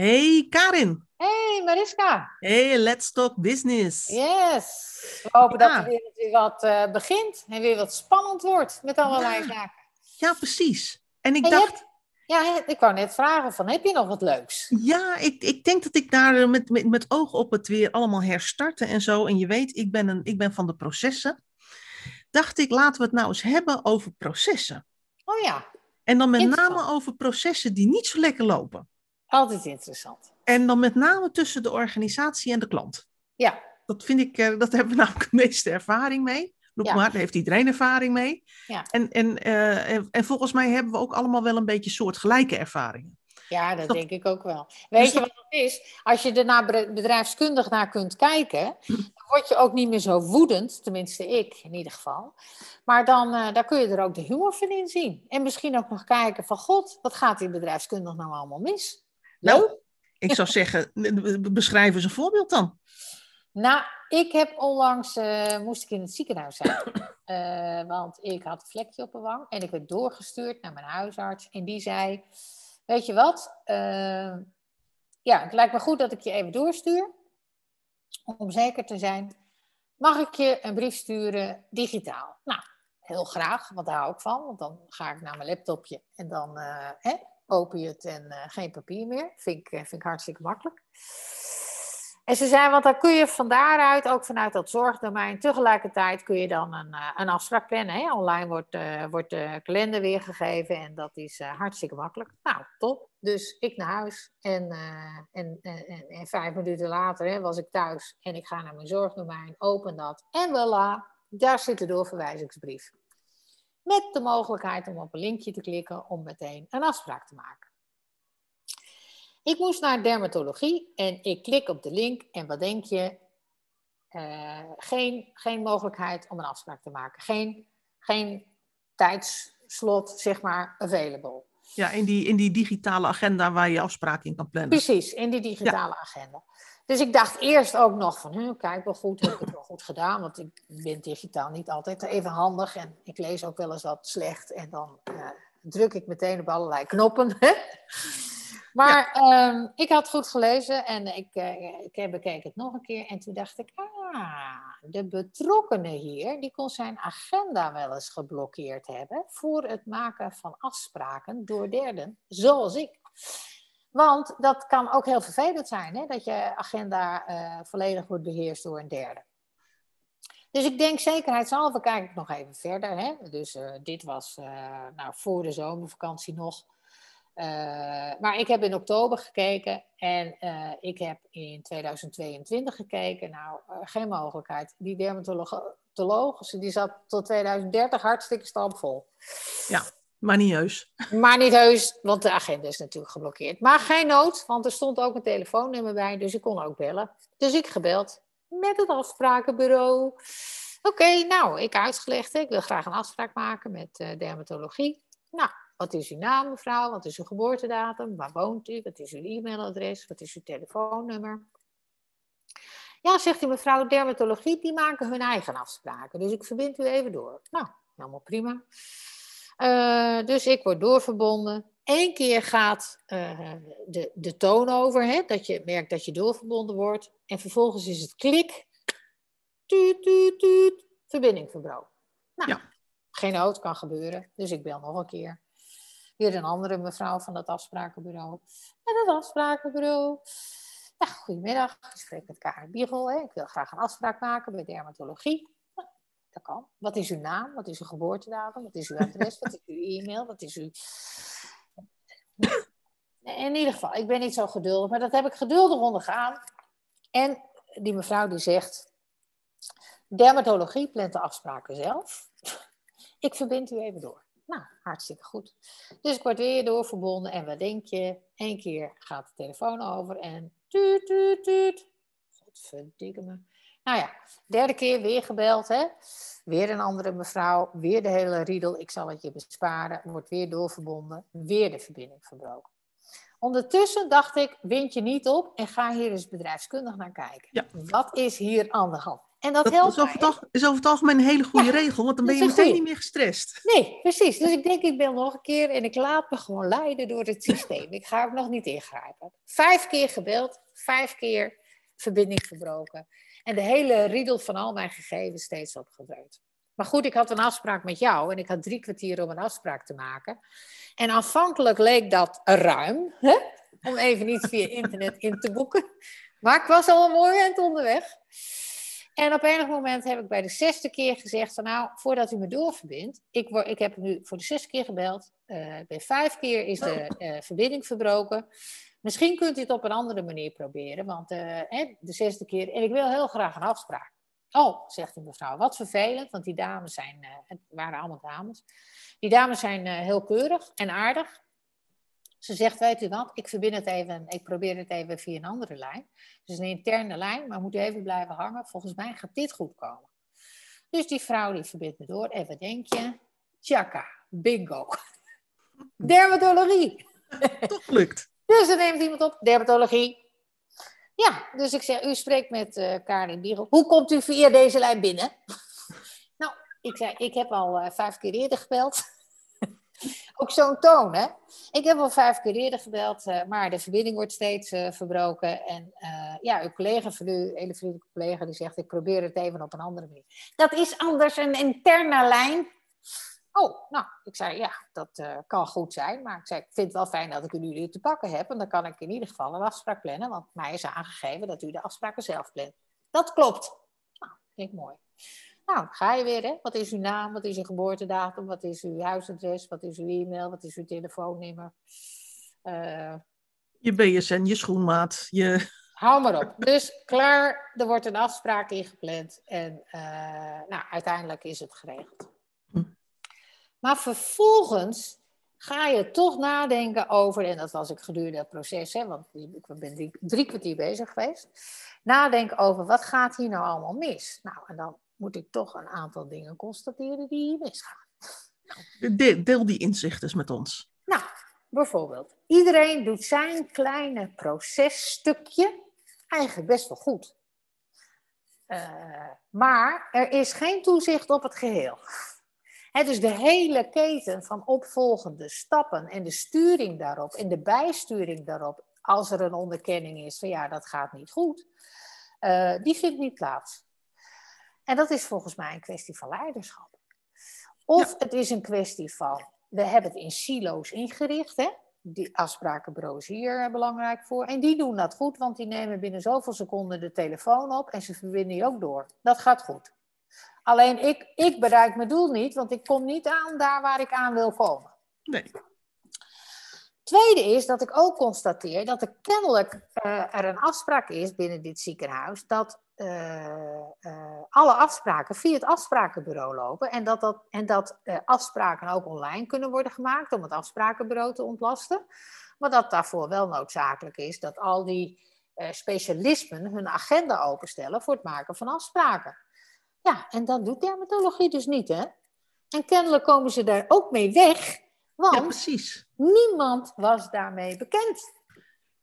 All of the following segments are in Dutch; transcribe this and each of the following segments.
Hey Karin. Hey Mariska. Hey, let's talk business. Yes. We hopen dat er weer, weer wat uh, begint en weer wat spannend wordt met allerlei Ja. zaken. Ja, precies. En ik En dacht, hebt- Ja, ik wou net vragen van, heb je nog wat leuks? ja, ik, ik denk dat ik daar eh, met, met, met oog op het weer allemaal herstarten en zo. En je weet, ik ben, een, ik ben van de processen. Dacht ik, laten we het nou eens hebben over processen. Oh ja, En dan met name over processen die niet zo lekker lopen. Altijd interessant. En dan met name tussen de organisatie en de klant. Ja, Dat vind ik, eh, dat hebben we namelijk de meeste ervaring mee. Roep Ja. maar, daar heeft iedereen ervaring mee. Ja. En, en, eh, en, en volgens mij hebben we ook allemaal wel een beetje soortgelijke ervaringen. ja dat Dat- denk ik ook wel. Weet Dus je wat het is? Als je er bedrijfskundig naar kunt kijken, dan word je ook niet meer zo woedend, tenminste ik in ieder geval. Maar dan, eh, daar kun je er ook de humor van in zien. En misschien ook nog kijken van, god, wat gaat die bedrijfskundig nou allemaal mis? Nou, ik zou zeggen, beschrijf eens een voorbeeld dan. Nou, ik heb onlangs, eh, moest ik in het ziekenhuis zijn. Eh, want ik had een vlekje op mijn wang. En ik werd doorgestuurd naar mijn huisarts. En die zei, weet je wat? eh, ja, het lijkt me goed dat ik je even doorstuur. Om zeker te zijn. Mag ik je een brief sturen digitaal? Nou, heel graag, want daar hou ik van. Want dan ga ik naar mijn laptopje. En dan hè, het en eh, geen papier meer. Vind ik, eh, vind ik hartstikke makkelijk. En ze zei, want dan kun je van daaruit, ook vanuit dat zorgdomein, tegelijkertijd kun je dan een, eh, een afspraak plannen. Hè? Online wordt, wordt de kalender weergegeven en dat is hartstikke makkelijk. Nou, top. Dus ik naar huis en, en, en, en, en vijf minuten later hè, was ik thuis en ik ga naar mijn zorgdomein, open dat en voilà, daar zit de doorverwijzingsbrief. Met de mogelijkheid om op een linkje te klikken om meteen een afspraak te maken. Ik moest naar dermatologie en ik klik op de link en wat denk je? Eh, geen, geen mogelijkheid om een afspraak te maken. Geen, geen tijdslot, zeg maar, available. Ja, in die, in die digitale agenda waar je afspraken in kan plannen. Precies, in die digitale agenda. Dus ik dacht eerst ook nog van, hm, kijk wel goed, heb ik het wel goed gedaan? Want ik ben digitaal niet altijd even handig en ik lees ook wel eens wat slecht en dan eh, druk ik meteen op allerlei knoppen. Maar ehm, ik had goed gelezen en ik, eh, ik bekeek het nog een keer en toen dacht ik, ah, de betrokkenen hier, die kon zijn agenda wel eens geblokkeerd hebben voor het maken van afspraken door derden, zoals ik. Want dat kan ook heel vervelend zijn, hè? dat je agenda eh, volledig wordt beheerst door een derde. Dus ik denk zekerheidshalve kijk ik nog even verder. Hè? Dus eh, dit was eh, nou, voor de zomervakantie nog. Maar ik heb in oktober gekeken en ik heb in 2022 gekeken. Nou, geen mogelijkheid. Die dermatoloog, die zat tot 2030 hartstikke stampvol. Maar niet heus. Maar niet heus, want de agenda is natuurlijk geblokkeerd. Maar geen nood, want er stond ook een telefoonnummer bij, dus ik kon ook bellen. Dus ik gebeld met het afsprakenbureau. Oké, nou, ik uitgelegd, ik wil graag een afspraak maken met eh, dermatologie. Nou, wat is uw naam, mevrouw? Wat is uw geboortedatum? Waar woont u? Wat is uw e-mailadres? Wat is uw telefoonnummer? Ja, zegt die mevrouw, dermatologie, die maken hun eigen afspraken. Dus ik verbind u even door. Nou, helemaal prima. Eh, dus ik word doorverbonden. Eén keer gaat eh, de, de toon over, hè, dat je merkt dat je doorverbonden wordt. En vervolgens is het klik. Tuut, tuut, tuut. Verbinding verbroken. Nou, Ja. geen nood, kan gebeuren. Dus ik bel nog een keer. Weer een andere mevrouw van het afsprakenbureau. Met het afsprakenbureau. Ja, goedemiddag, ik spreek met Karen Biegel. Hè. Ik wil graag een afspraak maken bij dermatologie. Dat kan. Wat is uw naam? Wat is uw geboortedatum? Wat is uw adres? Wat is uw e-mail? Wat is uw... In ieder geval, ik ben niet zo geduldig, maar dat heb ik geduldig ondergaan. En die mevrouw die zegt, dermatologie plant de afspraken zelf. Ik verbind u even door. Nou, hartstikke goed. Dus ik word weer doorverbonden en wat denk je? Eén keer gaat de telefoon over en tuut, tuut, tuut. Godverdikke me. Nou ja, derde keer weer gebeld, hè. Weer een andere mevrouw, weer de hele riedel. Ik zal het je besparen. Wordt weer doorverbonden, weer de verbinding verbroken. Ondertussen dacht ik, wind je niet op en ga hier eens bedrijfskundig naar kijken. Ja. Wat is hier aan de hand? En dat, Dat helpt is over, mij. het, is over het algemeen een hele goede Ja, regel, want dan ben je meteen goeie. niet meer gestrest. Nee, precies. Dus ik denk, ik bel nog een keer en ik laat me gewoon leiden door het systeem. Ik ga ook nog niet ingrijpen. Vijf keer gebeld, vijf keer verbinding verbroken. En de hele riedel van al mijn gegevens steeds opgedreund. Maar goed, ik had een afspraak met jou en ik had drie kwartier om een afspraak te maken. En aanvankelijk leek dat ruim, hè? om even niet via internet in te boeken. Maar ik was al een mooi eind onderweg. En op enig moment heb ik bij de zesde keer gezegd: van, Nou, voordat u me doorverbindt, ik, word, ik heb nu voor de zesde keer gebeld. eh, bij vijf keer is de eh, verbinding verbroken. Misschien kunt u het op een andere manier proberen, want eh, de zesde keer. En ik wil heel graag een afspraak. Oh, zegt die mevrouw, wat vervelend, want die dames zijn, eh, het waren allemaal dames. Die dames zijn eh, heel keurig en aardig. Ze zegt, weet u wat, ik verbind het even, ik probeer het even via een andere lijn. Dus een interne lijn, maar moet u even blijven hangen. Volgens mij gaat dit goed komen. Dus die vrouw die verbindt me door. En wat denk je? Tjaka, bingo. Dermatologie. Toch lukt. Dus dan neemt iemand op, dermatologie. Ja, dus ik zeg, u spreekt met eh Karin Biegel. Hoe komt u via deze lijn binnen? nou, ik zei, ik heb al eh, vijf keer eerder gebeld. Ook zo'n toon, hè? Ik heb al vijf keer eerder gebeld, eh, maar de verbinding wordt steeds verbroken. En ja, uw collega van u, hele vriendelijke collega, die zegt, ik probeer het even op een andere manier. Dat is anders een interne lijn. Oh, nou, ik zei, ja, dat eh, kan goed zijn. Maar ik zei, ik vind het wel fijn dat ik u nu te pakken heb. En dan kan ik in ieder geval een afspraak plannen. Want mij is aangegeven dat u de afspraken zelf plant. Dat klopt. Nou, ik mooi. Nou, ga je weer, hè. Wat is uw naam? Wat is uw geboortedatum? Wat is uw huisadres? Wat is uw e-mail? Wat is uw telefoonnummer? Eh, Je BSN, je schoenmaat, je... Hou maar op. Dus klaar, er wordt een afspraak ingepland en eh, nou, uiteindelijk is het geregeld. Maar vervolgens ga je toch nadenken over, en dat was ik gedurende het proces, hè, want ik ben drie, drie kwartier bezig geweest, nadenken over wat gaat hier nou allemaal mis? Nou, en dan moet ik toch een aantal dingen constateren die hier misgaan. De- Deel die inzichten eens met ons. Nou, bijvoorbeeld, iedereen doet zijn kleine processtukje eigenlijk best wel goed. Eh, maar er is geen toezicht op het geheel. Hè, dus de hele keten van opvolgende stappen en de sturing daarop en de bijsturing daarop, als er een onderkenning is van ja, dat gaat niet goed, eh, die vindt niet plaats. En dat is volgens mij een kwestie van leiderschap. Of het is een kwestie van, we hebben het in silo's ingericht, hè? die afsprakenbureaus hier belangrijk voor. En die doen dat goed, want die nemen binnen zoveel seconden de telefoon op en ze verbinden je ook door. Dat gaat goed. Alleen ik, ik bereik mijn doel niet, want ik kom niet aan daar waar ik aan wil komen. Nee. Tweede is dat ik ook constateer dat er kennelijk eh, er een afspraak is binnen dit ziekenhuis dat eh, eh, alle afspraken via het afsprakenbureau lopen en dat, dat, en dat afspraken ook online kunnen worden gemaakt om het afsprakenbureau te ontlasten. Maar dat daarvoor wel noodzakelijk is dat al die specialismen hun agenda openstellen voor het maken van afspraken. Ja, en dat doet dermatologie dus niet, hè? En kennelijk komen ze daar ook mee weg, Ja, want precies. niemand was daarmee bekend.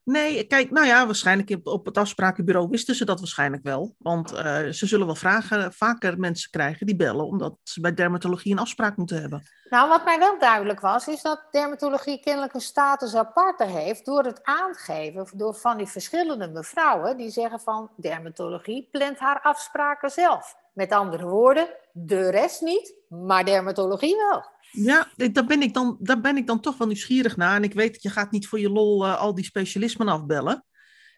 Nee, kijk, nou ja, waarschijnlijk op- op het afsprakenbureau wisten ze dat waarschijnlijk wel. Want eh, ze zullen wel vragen, vaker mensen krijgen die bellen, omdat ze bij dermatologie een afspraak moeten hebben. Nou, wat mij wel duidelijk was, is dat dermatologie kennelijk een status aparte heeft door het aangeven door van die verschillende mevrouwen die zeggen van dermatologie plant haar afspraken zelf. Met andere woorden, de rest niet, maar dermatologie wel. Ja, daar ben, ik dan, daar ben ik dan toch wel nieuwsgierig naar. En ik weet dat je gaat niet voor je lol eh, al die specialismen afbellen.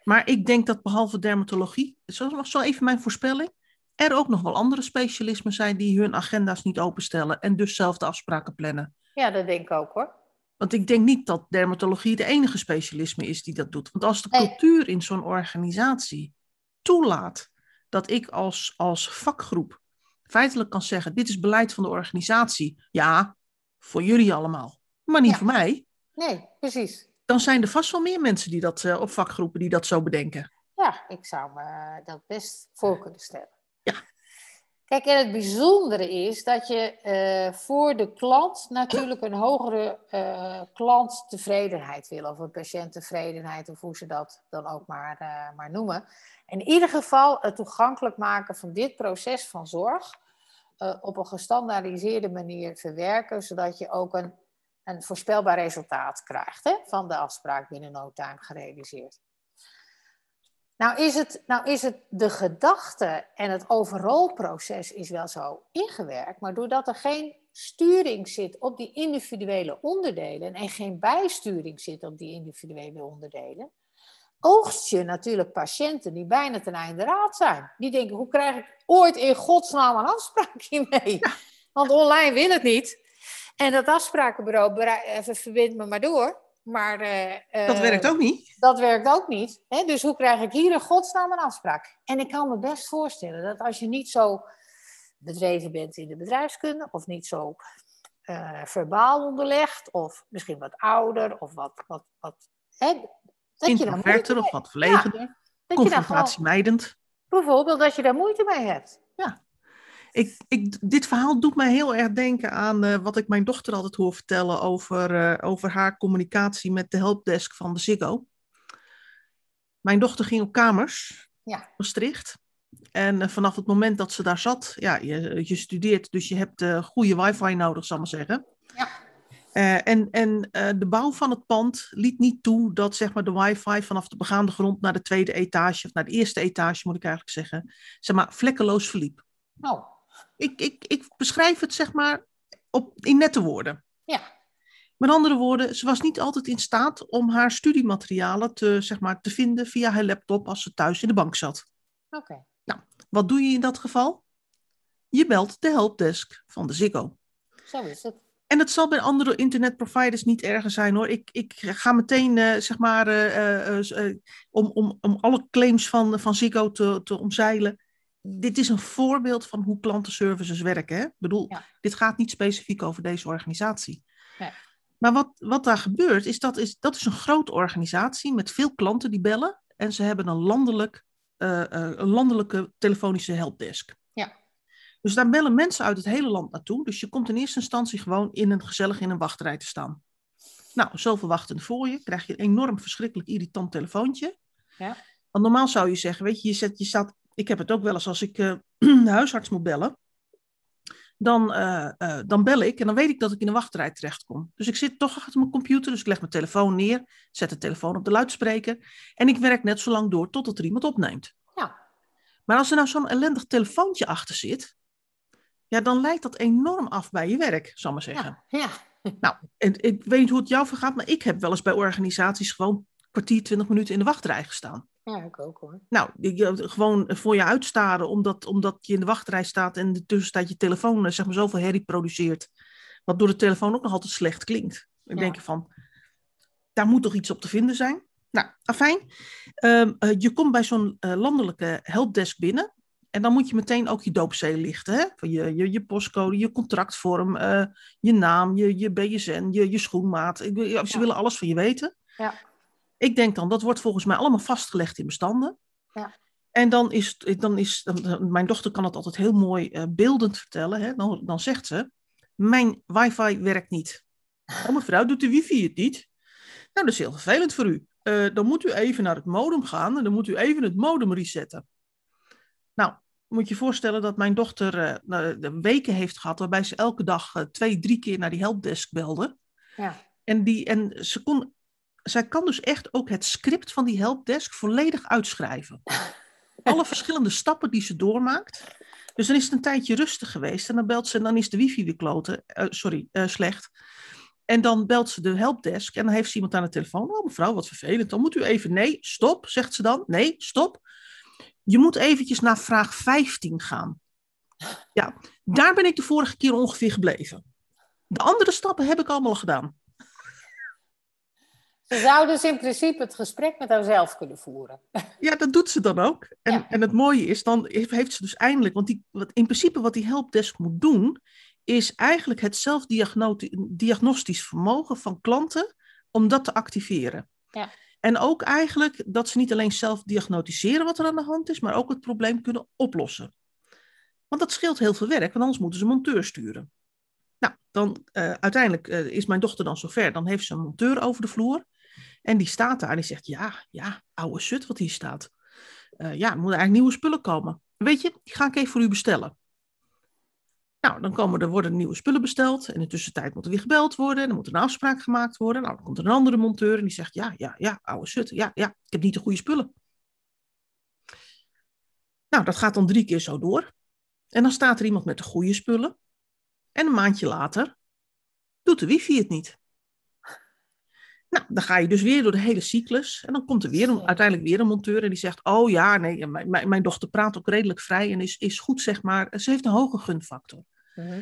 Maar ik denk dat behalve dermatologie, zo, zo even mijn voorspelling, er ook nog wel andere specialismen zijn die hun agenda's niet openstellen en dus zelf de afspraken plannen. Ja, dat denk ik ook hoor. Want ik denk niet dat dermatologie de enige specialisme is die dat doet. Want als de cultuur in zo'n organisatie toelaat dat ik als, als vakgroep feitelijk kan zeggen: dit is beleid van de organisatie. Ja, voor jullie allemaal, maar niet Ja. voor mij. Nee, precies. Dan zijn er vast wel meer mensen die dat, eh, op vakgroepen die dat zo bedenken. Ja, ik zou me dat best voor kunnen stellen. Kijk, en het bijzondere is dat je eh, voor de klant natuurlijk een hogere uh, klanttevredenheid wil, of een patiënttevredenheid, of hoe ze dat dan ook maar, uh, maar noemen. In ieder geval het toegankelijk maken van dit proces van zorg op een gestandaardiseerde manier verwerken, zodat je ook een, een voorspelbaar resultaat krijgt hè, van de afspraak binnen no time gerealiseerd. Nou is, het, nou is het de gedachte en het overal proces is wel zo ingewerkt, maar doordat er geen sturing zit op die individuele onderdelen en geen bijsturing zit op die individuele onderdelen, oogst je natuurlijk patiënten die bijna ten einde raad zijn. Die denken, hoe krijg ik ooit in godsnaam een afspraak hiermee? Want online wil het niet. En dat afsprakenbureau even verbindt me maar door. Maar, uh, dat werkt ook niet. Dat werkt ook niet. Hè? Dus hoe krijg ik hier in godsnaam een afspraak? En ik kan me best voorstellen dat als je niet zo bedreven bent in de bedrijfskunde, of niet zo uh, verbaal onderlegd, of misschien wat ouder, of wat. wat, wat hè? Dat je daar moeite of wat verlegener, ja, confrontatiemijdend. Bijvoorbeeld dat je daar moeite mee hebt. Ja. Ik, ik, dit verhaal doet mij heel erg denken aan uh, wat ik mijn dochter altijd hoor vertellen over, uh, over haar communicatie met de helpdesk van de Ziggo. Mijn dochter ging op kamers, ja. Maastricht. En uh, vanaf het moment dat ze daar zat, ja, je, je studeert, dus je hebt goede wifi nodig, zal ik maar zeggen. Ja. en en de bouw van het pand liet niet toe dat zeg maar, de wifi vanaf de begaande grond naar de tweede etage, of naar de eerste etage moet ik eigenlijk zeggen, zeg maar, vlekkeloos verliep. Oh. Ik, ik, ik beschrijf het zeg maar op, in nette woorden. Ja. Met andere woorden, ze was niet altijd in staat om haar studiematerialen te, zeg maar, te vinden via haar laptop als ze thuis in de bank zat. Oké. Nou, wat doe je in dat geval? Je belt de helpdesk van de Ziggo. Zo is het. En het zal bij andere internetproviders niet erger zijn hoor. Ik, ik ga meteen, uh, zeg maar, uh, om, om, om alle claims van, van Ziggo te, te omzeilen dit is een voorbeeld van hoe klantenservices werken. Hè? Ik bedoel, dit gaat niet specifiek over deze organisatie. Nee. Maar wat, wat daar gebeurt, is dat, is dat is een grote organisatie met veel klanten die bellen. En ze hebben een, landelijk, uh, uh, een landelijke telefonische helpdesk. Ja. Dus daar bellen mensen uit het hele land naartoe. Dus je komt in eerste instantie gewoon in een gezellig in een wachtrij te staan. Nou, zoveel wachten voor je, krijg je een enorm verschrikkelijk irritant telefoontje. Ja. Want normaal zou je zeggen, weet je, je, zet, je staat ik heb het ook wel eens als ik uh, de huisarts moet bellen. Dan, uh, uh, dan bel ik en dan weet ik dat ik in een wachtrij terechtkom. Dus ik zit toch achter mijn computer, dus ik leg mijn telefoon neer, zet de telefoon op de luidspreker en ik werk net zo lang door totdat er iemand opneemt. Ja. Maar als er nou zo'n ellendig telefoontje achter zit, ja, dan leidt dat enorm af bij je werk, zal maar zeggen. Ja. ja. Nou, en, ik weet niet hoe het jou vergaat, maar ik heb wel eens bij organisaties gewoon kwartier, twintig minuten in de wachtrij gestaan. Ja, ik ook hoor. Nou, gewoon voor je uitstaren omdat, omdat je in de wachtrij staat en in de tussentijd je telefoon eh, zeg maar, zoveel herrie produceert. Wat door de telefoon ook nog altijd slecht klinkt. Ja. denk van, daar moet toch iets op te vinden zijn? Nou, afijn. Um, uh, je komt bij zo'n uh, landelijke helpdesk binnen. En dan moet je meteen ook je doopzee lichten. Hè? Je, je, je postcode, je contractvorm, uh, je naam, je, je BSN, je, je schoenmaat. Ze ja. willen alles van je weten. Ja. Ik denk dan, dat wordt volgens mij allemaal vastgelegd in bestanden. Ja. En dan is, dan is, mijn dochter kan het altijd heel mooi uh, beeldend vertellen. Hè? Dan, dan zegt ze, mijn wifi werkt niet. Oh mevrouw, doet de wifi het niet? Nou, dat is heel vervelend voor u. Uh, dan moet u even naar het modem gaan en dan moet u even het modem resetten. Nou, moet je voorstellen dat mijn dochter uh, weken heeft gehad waarbij ze elke dag twee, drie keer naar die helpdesk belde. Ja. En, die, en ze kon zij kan dus echt ook het script van die helpdesk volledig uitschrijven. Alle verschillende stappen die ze doormaakt. Dus dan is het een tijdje rustig geweest en dan belt ze en dan is de wifi weer kloten, uh, sorry, uh, slecht. En dan belt ze de helpdesk en dan heeft ze iemand aan de telefoon. Oh mevrouw, wat vervelend. Dan moet u even, nee, stop, zegt ze dan. Nee, stop. Je moet eventjes naar vraag 15 gaan. Ja, daar ben ik de vorige keer ongeveer gebleven. De andere stappen heb ik allemaal gedaan. Ze zou dus in principe het gesprek met haarzelf kunnen voeren. Ja, dat doet ze dan ook. En, ja. en het mooie is, dan heeft ze dus eindelijk, want die, wat, in principe wat die helpdesk moet doen, is eigenlijk het zelfdiagnostisch vermogen van klanten om dat te activeren. Ja. En ook eigenlijk dat ze niet alleen zelf diagnosticeren wat er aan de hand is, maar ook het probleem kunnen oplossen. Want dat scheelt heel veel werk, want anders moeten ze een monteur sturen. Nou, dan uh, uiteindelijk uh, is mijn dochter dan zover. Dan heeft ze een monteur over de vloer. En die staat daar en die zegt, ja, ja, oude sut wat hier staat. Uh, ja, er moeten eigenlijk nieuwe spullen komen. Weet je, die ga ik even voor u bestellen. Nou, dan komen er, worden nieuwe spullen besteld. En in de tussentijd moet er weer gebeld worden. En dan moet er een afspraak gemaakt worden. Nou, dan komt er een andere monteur en die zegt, ja, ja, ja, oude sut. Ja, ja, ik heb niet de goede spullen. Nou, dat gaat dan drie keer zo door. En dan staat er iemand met de goede spullen. En een maandje later doet de wifi het niet. Nou, dan ga je dus weer door de hele cyclus. En dan komt er weer een, uiteindelijk weer een monteur en die zegt: Oh ja, nee, mijn, mijn dochter praat ook redelijk vrij en is, is goed, zeg maar. Ze heeft een hoge gunfactor. Mhm.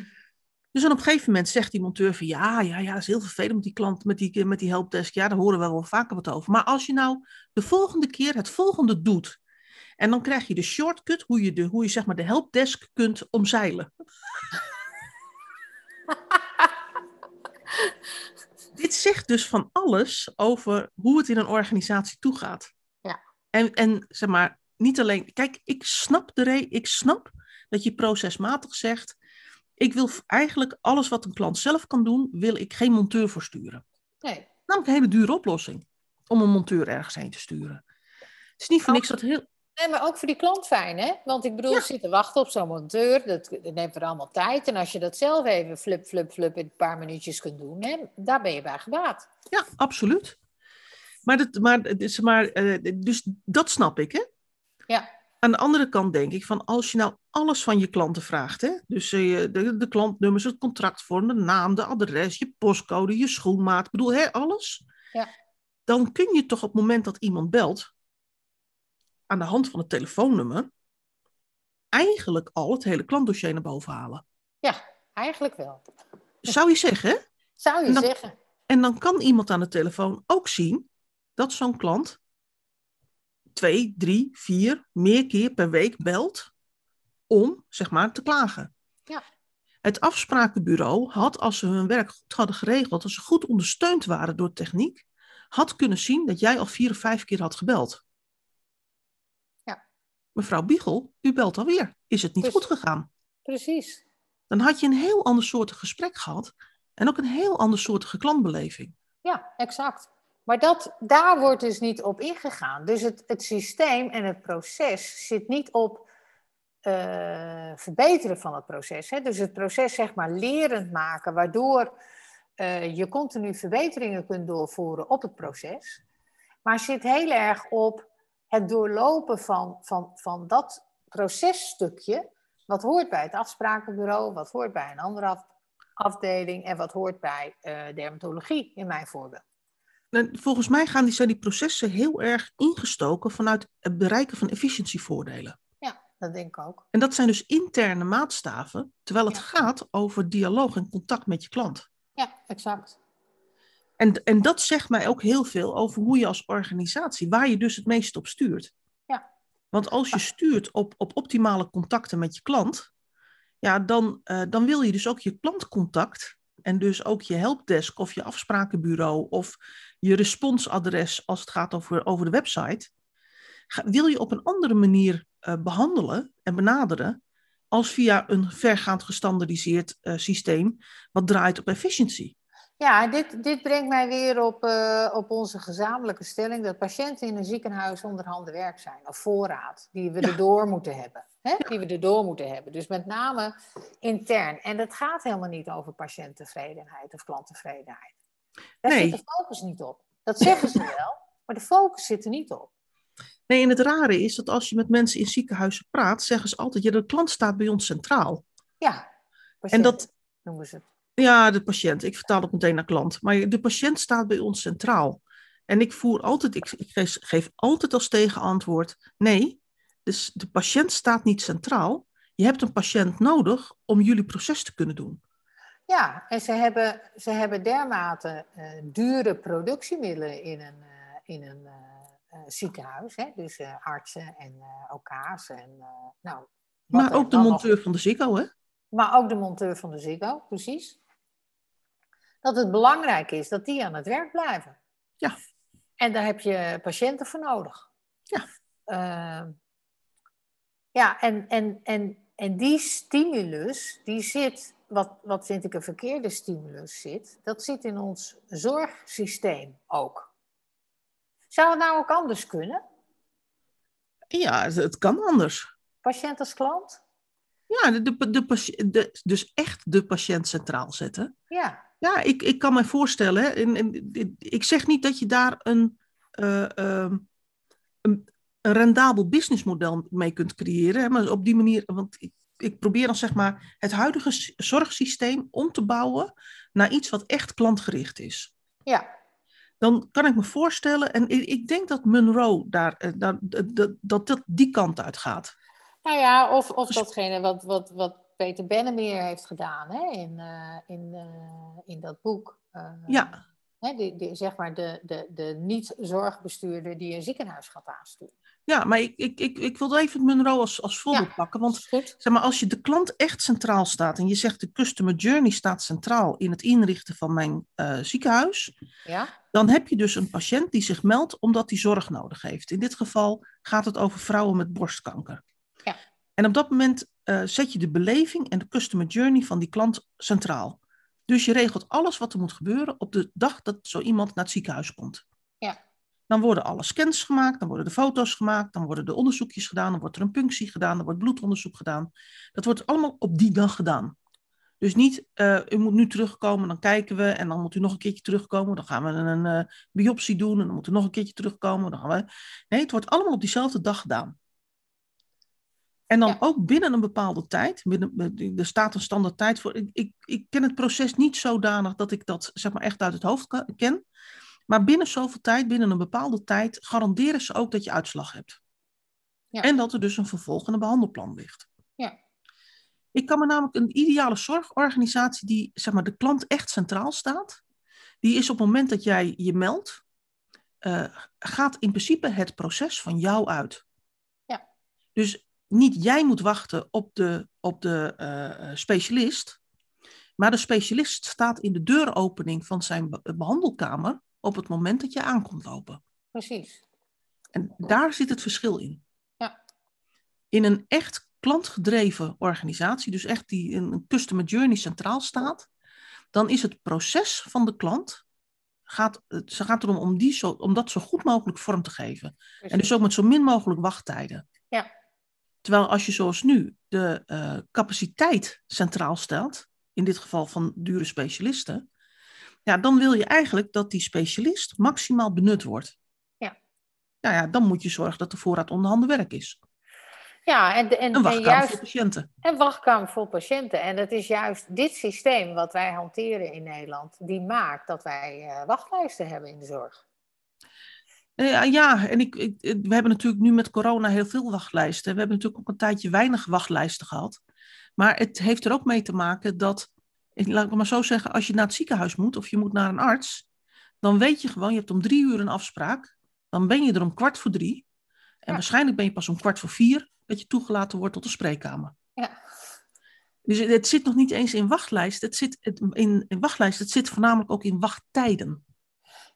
Dus dan op een gegeven moment zegt die monteur van ja, ja, ja, dat is heel vervelend met die klant, met die, met die helpdesk. Ja, daar horen we wel vaker wat over. Maar als je nou de volgende keer het volgende doet, en dan krijg je de shortcut hoe je, de, hoe je zeg maar de helpdesk kunt omzeilen. Dit zegt dus van alles over hoe het in een organisatie toegaat. Ja. En, en zeg maar, niet alleen. Kijk, ik snap, de re ik snap dat je procesmatig zegt. Ik wil eigenlijk alles wat een klant zelf kan doen, wil ik geen monteur voor sturen. Nee. Namelijk een hele dure oplossing om een monteur ergens heen te sturen. Het is niet voor niks dat heel. Nee, maar ook voor die klant fijn, hè? Want ik bedoel, ja. zitten wachten op zo'n monteur, dat, dat neemt er allemaal tijd. En als je dat zelf even flip, flip, flip in een paar minuutjes kunt doen, hè, daar ben je bij gebaat. Ja, absoluut. Maar, dat, maar, maar uh, dus dat snap ik, hè? Ja. Aan de andere kant denk ik van als je nou alles van je klanten vraagt, hè? dus uh, de, de klantnummers, het contractvorm, de naam, de adres, je postcode, je schoenmaat, ik bedoel, hè, alles. Ja. Dan kun je toch op het moment dat iemand belt, aan de hand van het telefoonnummer eigenlijk al het hele klantdossier naar boven halen. Ja, eigenlijk wel. Zou je zeggen? Zou je zeggen. En dan kan iemand aan de telefoon ook zien dat zo'n klant twee, drie, vier, meer keer per week belt om, zeg maar, te klagen. Ja. Het afsprakenbureau had, als ze hun werk goed hadden geregeld, als ze goed ondersteund waren door techniek, had kunnen zien dat jij al vier of vijf keer had gebeld. Mevrouw Biegel, u belt alweer. Is het niet Precies. goed gegaan? Precies. Dan had je een heel ander soort gesprek gehad. En ook een heel ander soort klantbeleving. Ja, exact. Maar dat, daar wordt dus niet op ingegaan. Dus het, het systeem en het proces zit niet op uh, verbeteren van het proces. Hè? Dus het proces zeg maar lerend maken, waardoor uh, je continu verbeteringen kunt doorvoeren op het proces. Maar zit heel erg op het doorlopen van, van, van dat processtukje, wat hoort bij het afsprakenbureau, wat hoort bij een andere af, afdeling en wat hoort bij uh, dermatologie in mijn voorbeeld. Volgens mij gaan die, zijn die processen heel erg ingestoken vanuit het bereiken van efficiëntievoordelen. Ja, dat denk ik ook. En dat zijn dus interne maatstaven, terwijl het ja. gaat over dialoog en contact met je klant. Ja, exact. En, en dat zegt mij ook heel veel over hoe je als organisatie, waar je dus het meest op stuurt. Ja. Want als je stuurt op, op optimale contacten met je klant, ja, dan, uh, dan wil je dus ook je klantcontact en dus ook je helpdesk of je afsprakenbureau of je responsadres als het gaat over, over de website, wil je op een andere manier uh, behandelen en benaderen als via een vergaand gestandardiseerd uh, systeem wat draait op efficiëntie. Ja, dit, dit brengt mij weer op, uh, op onze gezamenlijke stelling dat patiënten in een ziekenhuis onderhanden werk zijn, of voorraad, die we ja. erdoor moeten hebben. Hè? Die we erdoor moeten hebben. Dus met name intern. En dat gaat helemaal niet over patiënttevredenheid of klanttevredenheid. Daar nee. zit de focus niet op. Dat zeggen ze wel, maar de focus zit er niet op. Nee, en het rare is dat als je met mensen in ziekenhuizen praat, zeggen ze altijd, ja, de klant staat bij ons centraal. Ja, en dat noemen ze het. Ja, de patiënt. Ik vertaal het meteen naar klant. Maar de patiënt staat bij ons centraal. En ik voer altijd, ik, ik geef, geef, altijd als tegenantwoord: nee, dus de patiënt staat niet centraal. Je hebt een patiënt nodig om jullie proces te kunnen doen. Ja, en ze hebben, ze hebben dermate uh, dure productiemiddelen in een, uh, in een uh, ziekenhuis. Hè? Dus artsen en OK's. En, nou, maar ook de monteur nog... van de ziekenhuis, hè? Maar ook de monteur van de ziekenhuis, precies dat het belangrijk is dat die aan het werk blijven. Ja. En daar heb je patiënten voor nodig. Ja. Uh, ja, en, en, en en die stimulus, die zit, wat, wat vind ik een verkeerde stimulus zit, dat zit in ons zorgsysteem ook. Zou het nou ook anders kunnen? Ja, het kan anders. Patiënt als klant? Ja, de, de, de, de, dus echt de patiënt centraal zetten. Ja. Ja, ik, ik kan me voorstellen, en, en, ik zeg niet dat je daar een, uh, um, een, een rendabel businessmodel mee kunt creëren, hè, maar op die manier, want ik, ik probeer dan zeg maar het huidige zorgsysteem om te bouwen naar iets wat echt klantgericht is. Ja. Dan kan ik me voorstellen, en ik, ik denk dat Monroe daar, eh, daar dat, dat, dat die kant uit gaat. Nou ja, of, of datgene wat, wat, wat Peter Bennemeer heeft gedaan hè, in, uh, in, uh, in dat boek. Uh, ja. Hè, die, die, zeg maar de, de, de niet-zorgbestuurder die een ziekenhuis gaat aansturen. Ja, maar ik, ik, ik, ik wil even Monroe als, als voorbeeld ja, pakken. Want zeg maar, als je de klant echt centraal staat en je zegt de customer journey staat centraal in het inrichten van mijn ziekenhuis, ja. dan heb je dus een patiënt die zich meldt omdat hij zorg nodig heeft. In dit geval gaat het over vrouwen met borstkanker. En op dat moment uh, zet je de beleving en de customer journey van die klant centraal. Dus je regelt alles wat er moet gebeuren op de dag dat zo iemand naar het ziekenhuis komt. Ja. Dan worden alle scans gemaakt, dan worden de foto's gemaakt, dan worden de onderzoekjes gedaan, dan wordt er een punctie gedaan, dan wordt bloedonderzoek gedaan. Dat wordt allemaal op die dag gedaan. Dus niet, uh, u moet nu terugkomen, dan kijken we en dan moet u nog een keertje terugkomen. Dan gaan we een uh, biopsie doen en dan moet u nog een keertje terugkomen. Dan gaan we... Nee, het wordt allemaal op diezelfde dag gedaan. En dan Ja. ook binnen een bepaalde tijd, binnen, er staat een standaard tijd voor. Ik, ik, ik ken het proces niet zodanig dat ik dat zeg maar echt uit het hoofd ken. Maar binnen zoveel tijd, binnen een bepaalde tijd, garanderen ze ook dat je uitslag hebt. Ja. En dat er dus een vervolg en een behandelplan ligt. Ja. Ik kan me namelijk een ideale zorgorganisatie die zeg maar, de klant echt centraal staat. Die is op het moment dat jij je meldt, eh, gaat in principe het proces van jou uit. Ja. Dus niet jij moet wachten op de, op de eh, specialist, maar de specialist staat in de deuropening van zijn be- behandelkamer op het moment dat je aankomt lopen. Precies. En daar zit het verschil in. Ja. In een echt klantgedreven organisatie, dus echt die een customer journey centraal staat, dan is het proces van de klant, gaat, het ze gaat erom om, die zo, om dat zo goed mogelijk vorm te geven. En dus ook met zo min mogelijk wachttijden. Ja. Terwijl als je zoals nu de eh, capaciteit centraal stelt, in dit geval van dure specialisten, ja, dan wil je eigenlijk dat die specialist maximaal benut wordt. Ja. Nou ja, dan moet je zorgen dat de voorraad onderhanden werk is. Ja, en, en, Een en wachtkamer juist voor patiënten. een wachtkamer voor patiënten. En het is juist dit systeem wat wij hanteren in Nederland, die maakt dat wij eh, wachtlijsten hebben in de zorg. Eh, Ja, ja, en ik, ik, ik- we hebben natuurlijk nu met corona heel veel wachtlijsten. We hebben natuurlijk ook een tijdje weinig wachtlijsten gehad. Maar het heeft er ook mee te maken dat, laat ik maar zo zeggen, als je naar het ziekenhuis moet of je moet naar een arts, dan weet je gewoon, je hebt om drie uur een afspraak. Dan ben je er om kwart voor drie. En Ja. waarschijnlijk ben je pas om kwart voor vier dat je toegelaten wordt tot de spreekkamer. Ja. Dus het, zit nog niet eens in wachtlijst. Het zit in wachtlijst. Het zit voornamelijk ook in wachttijden.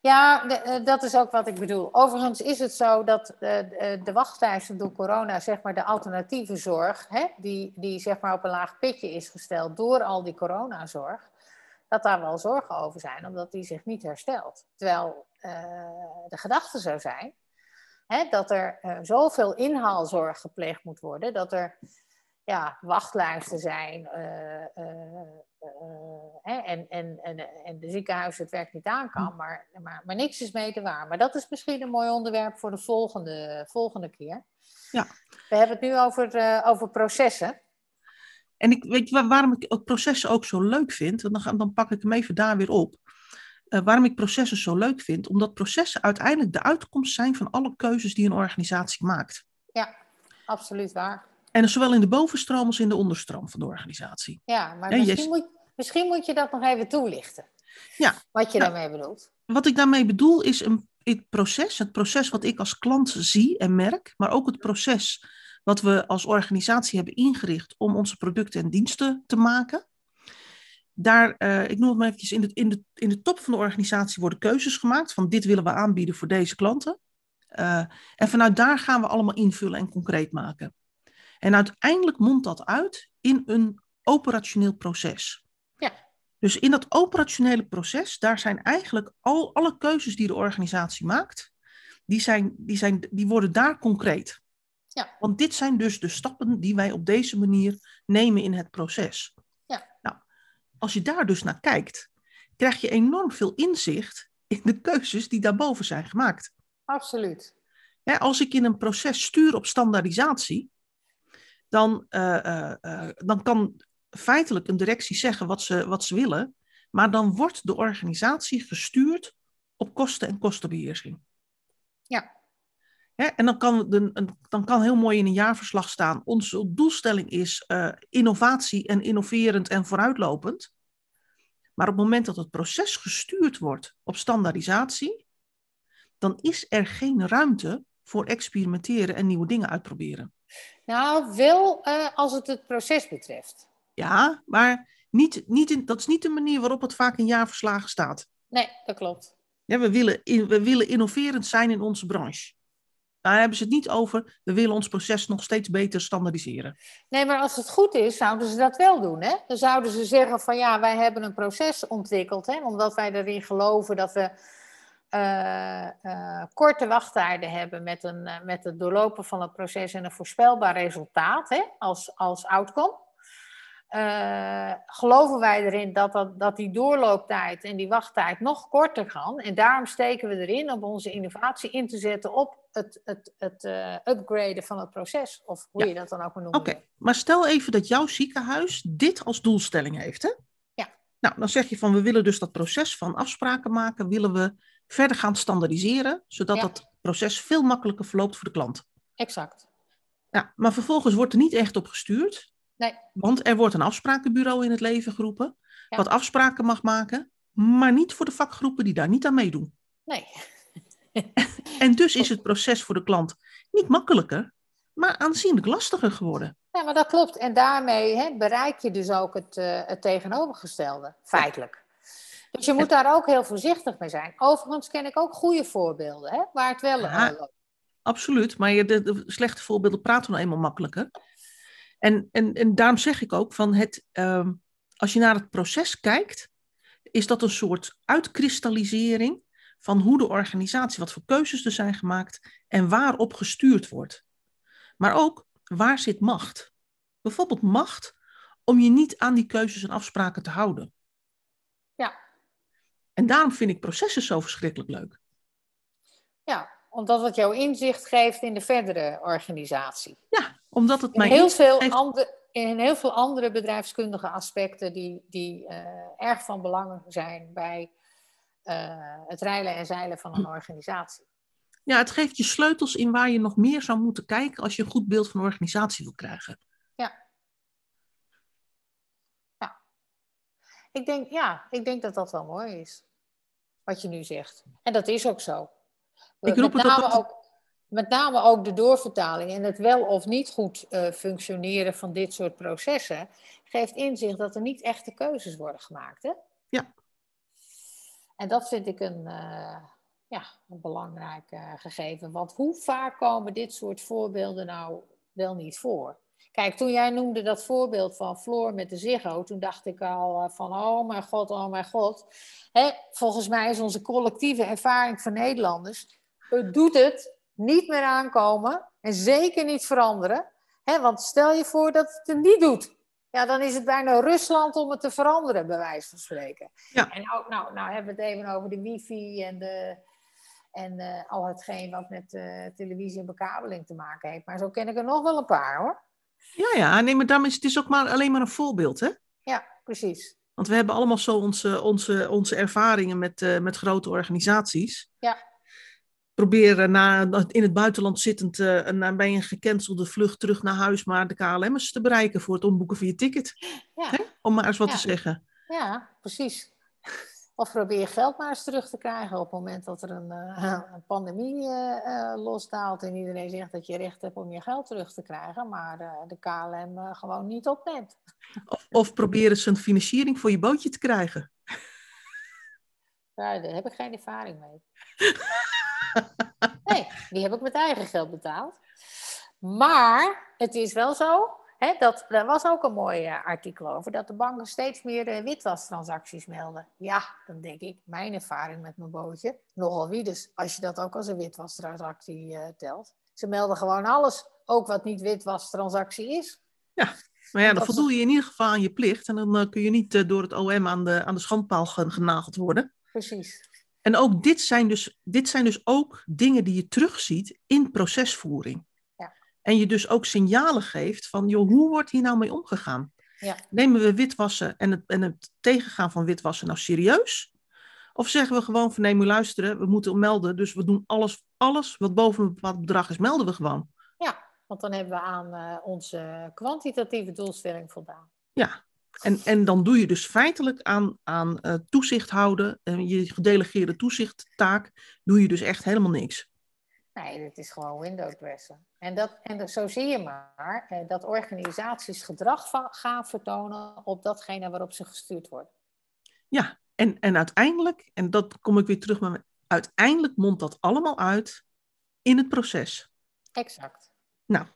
Ja, eh, dat is ook wat ik bedoel. Overigens is het zo dat eh, de wachtlijsten door corona, zeg maar de alternatieve zorg, hè, die, die zeg maar op een laag pitje is gesteld door al die coronazorg, dat daar wel zorgen over zijn, omdat die zich niet herstelt. Terwijl eh, de gedachte zou zijn hè, dat er eh, zoveel inhaalzorg gepleegd moet worden, dat er ja, wachtlijsten zijn eh, hè, en, en, en, en de ziekenhuis het werk niet aan kan, maar, maar, maar niks is mee te waar. Maar dat is misschien een mooi onderwerp voor de volgende, volgende keer. Ja. We hebben het nu over, eh, over processen. En ik weet je waar- waarom ik processen ook zo leuk vind, want dan, dan pak ik hem even daar weer op. Eh, waarom ik processen zo leuk vind, omdat processen uiteindelijk de uitkomst zijn van alle keuzes die een organisatie maakt. Absoluut waar. En zowel in de bovenstroom als in de onderstroom van de organisatie. Ja, maar Ja, je- misschien, moet, misschien moet je dat nog even toelichten. Ja. Wat je Ja. daarmee bedoelt. Wat ik daarmee bedoel is een, het proces, het proces wat ik als klant zie en merk, maar ook het proces wat we als organisatie hebben ingericht om onze producten en diensten te maken. Daar, eh, ik noem het maar eventjes, in de, in, de, in de top van de organisatie worden keuzes gemaakt van dit willen we aanbieden voor deze klanten. Eh, en vanuit daar gaan we allemaal invullen en concreet maken. En uiteindelijk mondt dat uit in een operationeel proces. Ja. Dus in dat operationele proces, daar zijn eigenlijk al, alle keuzes die de organisatie maakt, die, zijn, die, zijn, die worden daar concreet. Ja. Want dit zijn dus de stappen die wij op deze manier nemen in het proces. Ja. Nou, als je daar dus naar kijkt, krijg je enorm veel inzicht in de keuzes die daarboven zijn gemaakt. Absoluut. Hè, als ik in een proces stuur op standaardisatie, dan, eh, eh, eh, dan kan feitelijk een directie zeggen wat ze, wat ze willen, maar dan wordt de organisatie gestuurd op kosten en kostenbeheersing. Ja. Hè, en dan kan, de, dan kan heel mooi in een jaarverslag staan, onze doelstelling is innovatie en innoverend en vooruitlopend. Maar op het moment dat het proces gestuurd wordt op standaardisatie, dan is er geen ruimte voor experimenteren en nieuwe dingen uitproberen. Nou, wel eh, als het het proces betreft. Ja, maar niet, niet in, dat is niet de manier waarop het vaak in jaarverslagen staat. Nee, dat klopt. Ja, we, willen we willen innoverend zijn in onze branche. Daar hebben ze het niet over, we willen ons proces nog steeds beter standaardiseren. Nee, maar als het goed is, zouden ze dat wel doen. Hè? Dan zouden ze zeggen van ja, wij hebben een proces ontwikkeld, hè, omdat wij erin geloven dat we eh, eh, korte wachttijden hebben met, een, eh, met het doorlopen van het proces en een voorspelbaar resultaat hè, als, als outcome. Geloven wij erin dat, dat, dat die doorlooptijd en die wachttijd nog korter kan. En daarom steken we erin om onze innovatie in te zetten op het, het, het upgraden van het proces. Of hoe Ja. je dat dan ook maar noemen Oké, wil. maar stel even dat jouw ziekenhuis dit als doelstelling heeft, hè? Ja. Nou, dan zeg je van we willen dus dat proces van afspraken maken, willen we verder gaan standaardiseren, zodat Ja. dat proces veel makkelijker verloopt voor de klant. Exact. Ja, maar vervolgens wordt er niet echt op gestuurd, Nee, want er wordt een afsprakenbureau in het leven geroepen, Ja. wat afspraken mag maken, maar niet voor de vakgroepen die daar niet aan meedoen. nee. En dus is het proces voor de klant niet makkelijker, maar aanzienlijk lastiger geworden. Ja, maar dat klopt. En daarmee hè, bereik je dus ook het, eh, het tegenovergestelde, feitelijk. Dus je moet daar ook heel voorzichtig mee zijn. Overigens ken ik ook goede voorbeelden, hè, waar het wel Ja. loopt. Absoluut, maar je- de, de slechte voorbeelden praten nou eenmaal makkelijker. En, en, en daarom zeg ik ook van het, ehm, als je naar het proces kijkt, is dat een soort uitkristallisering van hoe de organisatie, wat voor keuzes er zijn gemaakt en waarop gestuurd wordt. Maar ook waar zit macht? Bijvoorbeeld macht om je niet aan die keuzes en afspraken te houden. Ja. En daarom vind ik processen zo verschrikkelijk leuk. Ja, omdat het jou inzicht geeft in de verdere organisatie. Ja, omdat het mij heel, veel geeft- andere, in heel veel andere bedrijfskundige aspecten die, die eh, erg van belang zijn bij eh, het reilen en zeilen van een organisatie. Ja, het geeft je sleutels in waar je nog meer zou moeten kijken als je een goed beeld van een organisatie wil krijgen. Ik denk, ja, ik denk dat dat wel mooi is. Wat je nu zegt. En dat is ook zo. Ik roep met, name ook, met name ook de doorvertaling en het wel of niet goed eh, functioneren van dit soort processen geeft inzicht dat er niet echte keuzes worden gemaakt. Hè? Ja. En dat vind ik een, eh, ja, een belangrijk eh, gegeven. Want hoe vaak komen dit soort voorbeelden nou wel niet voor? Kijk, toen jij noemde dat voorbeeld van Floor met de Ziggo, toen dacht ik al eh, van, oh mijn god, oh mijn god. Hè, volgens mij is onze collectieve ervaring van Nederlanders, het doet het niet meer aankomen en zeker niet veranderen. Hè, want stel je voor dat het het niet doet. Ja, dan is het bijna Rusland om het te veranderen, bij wijze van spreken. Ja. En nou, nou, nou hebben we het even over de wifi en, de, en eh, al hetgeen wat met eh, televisie en bekabeling te maken heeft. Maar zo ken ik er nog wel een paar hoor. Ja, ja, nee, maar daarom is het is ook maar alleen maar een voorbeeld, hè? Ja, precies. Want we hebben allemaal zo onze, onze, onze ervaringen met, eh, met grote organisaties. Ja. Proberen na, in het buitenland zittend eh, na, bij een gecancelde vlucht terug naar huis maar de KLM'ers te bereiken voor het omboeken van je ticket. Ja, Hè? Om maar eens wat Ja. te zeggen. ja precies. Of probeer geld maar eens terug te krijgen op het moment dat er een, eh, een pandemie eh, eh, losdaalt en iedereen zegt dat je recht hebt om je geld terug te krijgen, maar de KLM gewoon niet opneemt. Of, of probeer eens een financiering voor je bootje te krijgen. Daar, daar heb ik geen ervaring mee. Nee, die heb ik met eigen geld betaald. Maar het is wel zo, hè, dat, er was ook een mooi eh, artikel over, dat de banken steeds meer uh, witwastransacties melden. Ja, dan denk ik, mijn ervaring met mijn bootje, nogal wie dus, als je dat ook als een witwastransactie uh, telt. Ze melden gewoon alles, ook wat niet witwastransactie is. Ja, maar ja, dan voldoe je in ieder geval aan je plicht en dan kun je niet door het OM aan de, aan de schandpaal genageld worden. Precies. En ook dit zijn, dus, dit zijn dus ook dingen die je terugziet in procesvoering. En je dus ook signalen geeft van, joh, hoe wordt hier nou mee omgegaan? Ja. Nemen we witwassen en het, en het tegengaan van witwassen nou serieus? Of zeggen we gewoon van, nee, moet luisteren, we moeten melden, dus we doen alles, alles wat boven een bepaald bedrag is, melden we gewoon. Ja, want dan hebben we aan uh, onze kwantitatieve doelstelling voldaan. Ja, en, en dan doe je dus feitelijk aan, aan uh, toezicht houden, en je gedelegeerde toezichttaak, doe je dus echt helemaal niks. Nee, dit is gewoon window dressen. En, dat, en zo zie je maar eh, dat organisaties gedrag van, gaan vertonen op datgene waarop ze gestuurd worden. Ja, en, en uiteindelijk, en dat kom ik weer terug, maar uiteindelijk mondt dat allemaal uit in het proces. Exact. Nou,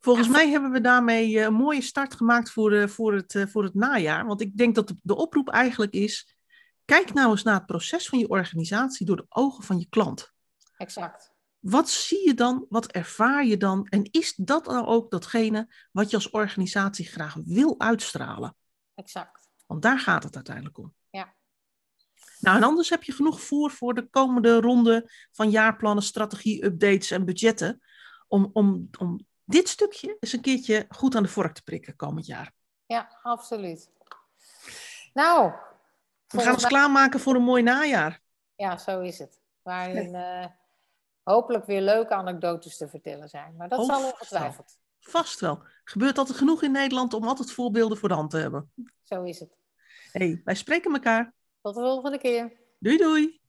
Volgens mij hebben we daarmee een mooie start gemaakt voor, voor, het, voor het najaar. Want ik denk dat de, de oproep eigenlijk is: kijk nou eens naar het proces van je organisatie door de ogen van je klant. Exact. Wat zie je dan? Wat ervaar je dan? En is dat nou ook datgene wat je als organisatie graag wil uitstralen? Exact. Want daar gaat het uiteindelijk om. Ja. Nou, en anders heb je genoeg voer voor de komende ronde van jaarplannen, strategie, updates en budgetten. Om, om, om dit stukje is een keertje goed aan de vork te prikken komend jaar. Ja, absoluut. Nou. We gaan ons klaarmaken voor een mooi najaar. Ja, zo is het. Waarin uh, hopelijk weer leuke anekdotes te vertellen zijn. Maar dat oh, zal ongetwijfeld. Vast wel. Gebeurt altijd genoeg in Nederland om altijd voorbeelden voor de hand te hebben. Zo is het. hey, wij spreken elkaar. Tot de volgende keer. Doei doei.